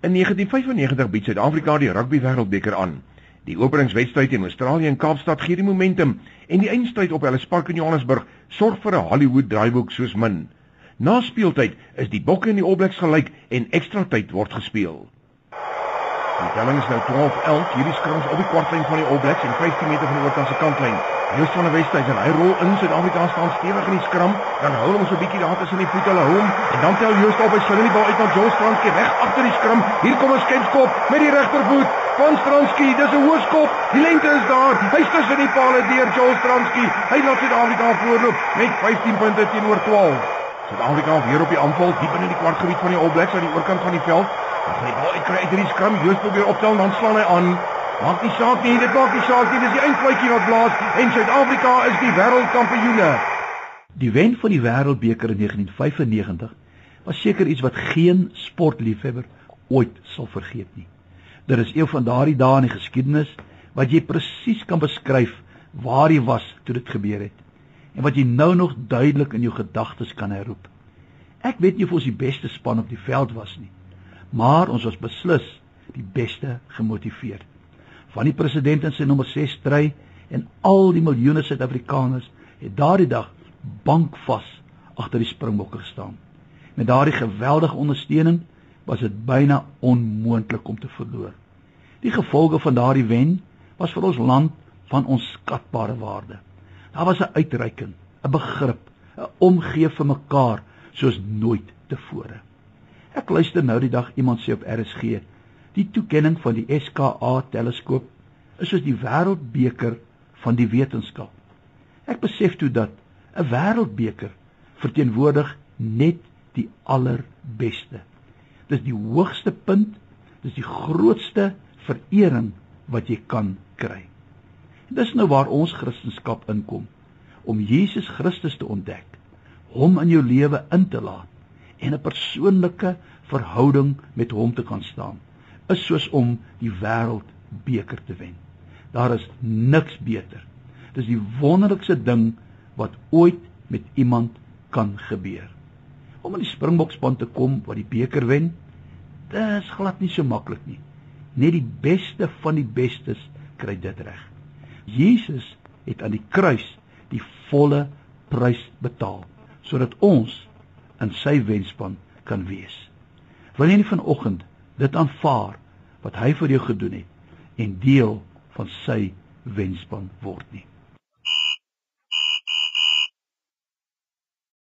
In 1995 bied Suid-Afrika die Rugby Wêreldbeker aan. Die openingswedstryd teen Australië in Kaapstad gee die momentum en die eindstryd op Ellis Park in Johannesburg sorg vir 'n Hollywood draaiboek soos min. Na speeltyd is die bokke in die All Blacks gelyk en ekstra tyd word gespeel. Die telling is nou 12-11. Hierdie skrums op die kwartlyn van die All Blacks en 15 meter van die oorkant se kantlyn. Joost van der Westhuizen, hy rol in Suid-Afrika staan stewig in die skram, dan hou hom so 'n bietjie daar tussen die voete hulle hom en dan tel Joost op hy sling die bal uit na Joel Stransky reg agter die skram. Hier kom 'n skepskop met die regtervoet van Stransky. Dis 'n hoërskop. Die lengte is daar. Hy stus in die paal deur Joel Stransky. Hy laat Suid-Afrika voorloop met 15 punte teenoor 12. Suid-Afrika weer op die aanval diep in die kwartgebied van die All Blacks aan die oorkant van die veld. Dan gaan die bal uitkry uit hierdie skram. Joost probeer optel dan slaan hy aan. Maak nie saak nie, dit maak nie saak nie. Dis die eindfluitjie wat blaas en Suid-Afrika is die wêreldkampioene. Die wen van die Wêreldbeker in 1995 was seker iets wat geen sportliefhebber ooit sal vergeet nie. Dit is een van daardie dae in die geskiedenis wat jy presies kan beskryf waar jy was toe dit gebeur het en wat jy nou nog duidelik in jou gedagtes kan herroep. Ek weet nie of ons die beste span op die veld was nie, maar ons was beslis die beste gemotiveerd van die president in sy nommer 6 stry en al die miljoene Suid-Afrikaners het daardie dag bankvas agter die Springbokke gestaan. Met daardie geweldige ondersteuning was dit byna onmoontlik om te verloor. Die gevolge van daardie wen was vir ons land van onskatbare waarde. Daar was 'n uitreiking, 'n begrip, 'n omgee vir mekaar soos nooit tevore. Ek luister nou die dag iemand sê op RSG Die toekenning van die SKA teleskoop is soos die wêreldbeker van die wetenskap. Ek besef toe dat 'n wêreldbeker verteenwoordig net die allerbeste. Dis die hoogste punt, dis die grootste verering wat jy kan kry. Dis nou waar ons Christendom inkom om Jesus Christus te ontdek, hom in jou lewe in te laat en 'n persoonlike verhouding met hom te kan staan is soos om die wêreldbeker te wen. Daar is niks beter. Dis die wonderlikste ding wat ooit met iemand kan gebeur. Om in die Springbokspan te kom wat die beker wen, dis glad nie so maklik nie. Net die beste van die bestes kry dit reg. Jesus het aan die kruis die volle prys betaal sodat ons in sy wenspan kan wees. Wil jy nie vanoggend dit aanvaar wat hy vir jou gedoen het en deel van sy wenspan word nie.